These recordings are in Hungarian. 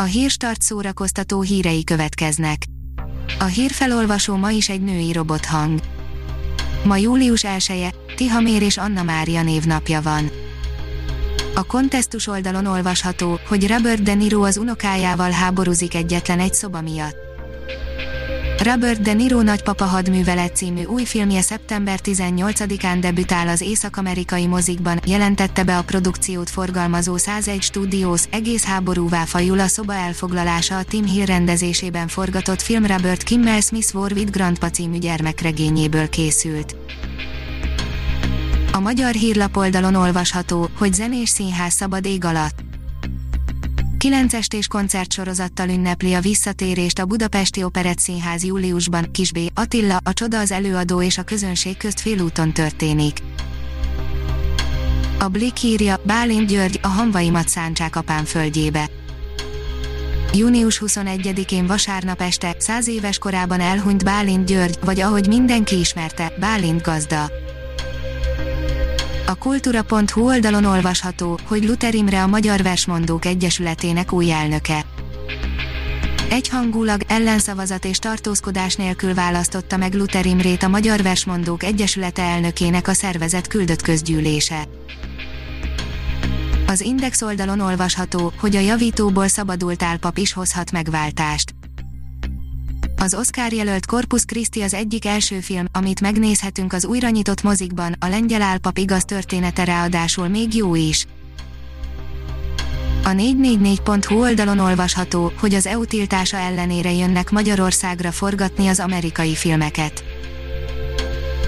A hírstart szórakoztató hírei következnek. A hírfelolvasó ma is egy női robothang. Ma július 1-e, Tihamér és Anna Mária névnapja van. A kontesztus oldalon olvasható, hogy Robert De Niro az unokájával háborúzik egyetlen egy szoba miatt. Robert De Niro Nagypapa hadművelet című új filmje szeptember 18-án debütál az észak-amerikai mozikban, jelentette be a produkciót forgalmazó 101 Studios, egész háborúvá fajul a szoba elfoglalása a Tim Hill rendezésében forgatott film Robert Kimmel Smith Warwick Grandpa című gyermekregényéből készült. A magyar hírlapoldalon olvasható, hogy zenés színház szabad ég alatt. 9 estés koncertsorozattal ünnepli a visszatérést a Budapesti Operett Színház júliusban, Kisbé, Attila, a csoda az előadó és a közönség közt félúton történik. A Blik írja, Bálint György, a hamvaimat szántsák apám földjébe. Június 21-én vasárnap este, száz éves korában elhunyt Bálint György, vagy ahogy mindenki ismerte, Bálint gazda. A kultúra.hu oldalon olvasható, hogy Luther Imre a Magyar Versmondók Egyesületének új elnöke. Egyhangulag, ellenszavazat és tartózkodás nélkül választotta meg Luther Imrét a Magyar Versmondók Egyesülete elnökének a szervezet küldött közgyűlése. Az Index oldalon olvasható, hogy a javítóból szabadult álpap is hozhat megváltást. Az Oscar jelölt Corpus Christi az egyik első film, amit megnézhetünk az újra nyitott mozikban, a lengyel álpap igaz története ráadásul még jó is. A 444.hu oldalon olvasható, hogy az EU tiltása ellenére jönnek Magyarországra forgatni az amerikai filmeket.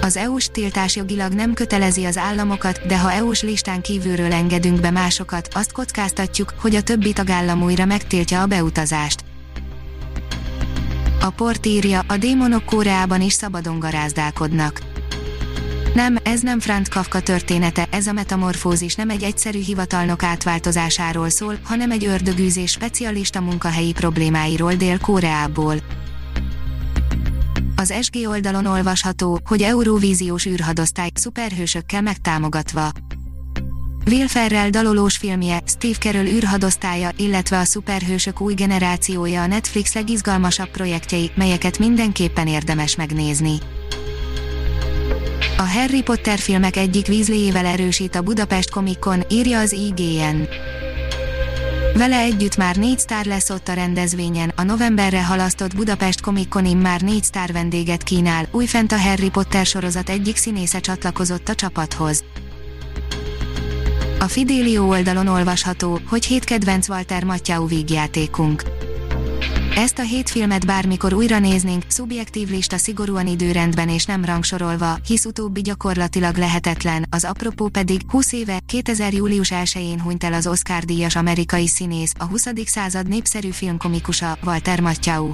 Az EU-s tiltás jogilag nem kötelezi az államokat, de ha EU-s listán kívülről engedünk be másokat, azt kockáztatjuk, hogy a többi tagállam újra megtiltja a beutazást. A port írja, a démonok Koreában is szabadon garázdálkodnak. Nem, ez nem Franz Kafka története, ez a metamorfózis nem egy egyszerű hivatalnok átváltozásáról szól, hanem egy ördögűzés specialista munkahelyi problémáiról Dél-Koreából. Az SG oldalon olvasható, hogy Eurovíziós űrhadosztály szuperhősökkel megtámogatva. Will Ferrell dalolós filmje, Steve Carell űrhadosztálya, illetve a szuperhősök új generációja a Netflix legizgalmasabb projektjei, melyeket mindenképpen érdemes megnézni. A Harry Potter filmek egyik vízléjével erősít a Budapest Comic Con, írja az IGN. Vele együtt már négy sztár lesz ott a rendezvényen, a novemberre halasztott Budapest Comic Con már négy sztár vendéget kínál, újfent a Harry Potter sorozat egyik színésze csatlakozott a csapathoz. A Fidelio oldalon olvasható, hogy hét kedvenc Walter Matthau vígjátékunk. Ezt a hét filmet bármikor újra néznénk, szubjektív lista szigorúan időrendben és nem rangsorolva, hisz utóbbi gyakorlatilag lehetetlen, az apropó pedig 20 éve, 2000. július 1-én hunyt el az Oscar-díjas amerikai színész, a 20. század népszerű filmkomikusa, Walter Matthau.